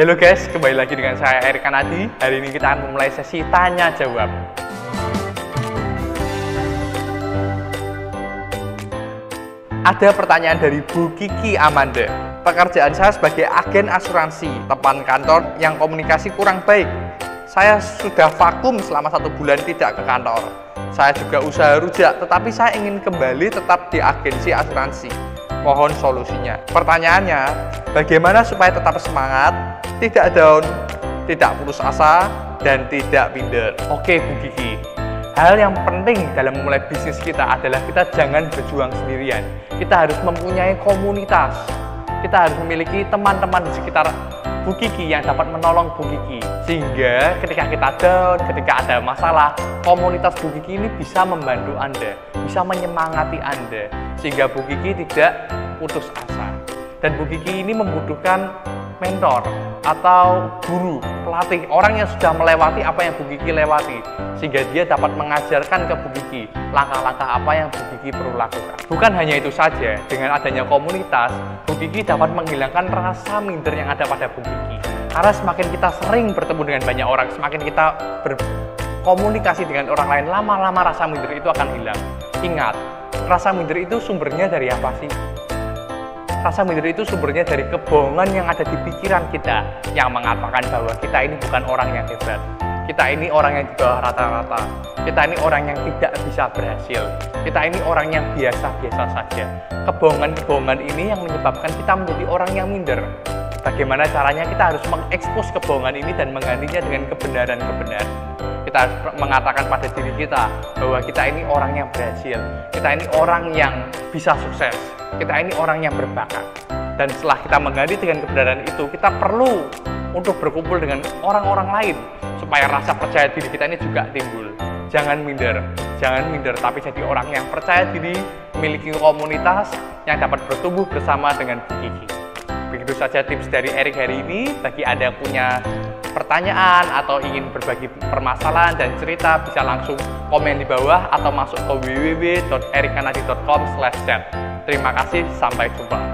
Halo guys, kembali lagi dengan saya Erik Kanadi. Hari ini kita akan memulai sesi tanya jawab. Ada pertanyaan dari Bu Kiki Amanda. Pekerjaan saya sebagai agen asuransi, teman kantor yang komunikasi kurang baik. Saya sudah vakum selama satu bulan tidak ke kantor. Saya juga usaha rujak, tetapi saya ingin kembali tetap di agensi asuransi. Mohon solusinya. Pertanyaannya, bagaimana supaya tetap semangat, tidak down, tidak putus asa, dan tidak minder? Oke, Bu Kiki. Hal yang penting dalam memulai bisnis kita adalah kita jangan berjuang sendirian. Kita harus mempunyai komunitas. Kita harus memiliki teman-teman di sekitar Bu Kiki yang dapat menolong Bu Kiki. Sehingga ketika kita down, ketika ada masalah, komunitas Bu Kiki ini bisa membantu Anda, bisa menyemangati Anda. Sehingga Bu Kiki tidak putus asa. Dan Bu Kiki ini membutuhkan mentor atau guru, pelatih, orang yang sudah melewati apa yang Bu Kiki lewati sehingga dia dapat mengajarkan ke Bu Kiki langkah-langkah apa yang Bu Kiki perlu lakukan. Bukan hanya itu saja, dengan adanya komunitas, Bu Kiki dapat menghilangkan rasa minder yang ada pada Bu Kiki. Karena semakin kita sering bertemu dengan banyak orang, semakin kita berkomunikasi dengan orang lain, lama-lama rasa minder itu akan hilang. Ingat, rasa minder itu sumbernya dari apa sih? Rasa minder itu sumbernya dari kebohongan yang ada di pikiran kita yang mengatakan bahwa kita ini bukan orang yang hebat. Kita ini orang yang di rata-rata. Kita ini orang yang tidak bisa berhasil. Kita ini orang yang biasa-biasa saja. Kebohongan-kebohongan ini yang menyebabkan kita menjadi orang yang minder. Bagaimana caranya kita harus mengekspos kebohongan ini dan menggantinya dengan kebenaran-kebenaran. Kita harus mengatakan pada diri kita bahwa kita ini orang yang berhasil. Kita ini orang yang bisa sukses kita ini orang yang berbakat. Dan setelah kita mengganti dengan kebenaran itu, kita perlu untuk berkumpul dengan orang-orang lain supaya rasa percaya diri kita ini juga timbul. Jangan minder, jangan minder, tapi jadi orang yang percaya diri, memiliki komunitas yang dapat bertumbuh bersama dengan Kiki. Begitu saja tips dari Erik hari ini. Bagi Anda yang punya pertanyaan atau ingin berbagi permasalahan dan cerita, bisa langsung komen di bawah atau masuk ke www.erikkanadi.com/chat. Terima kasih, sampai jumpa.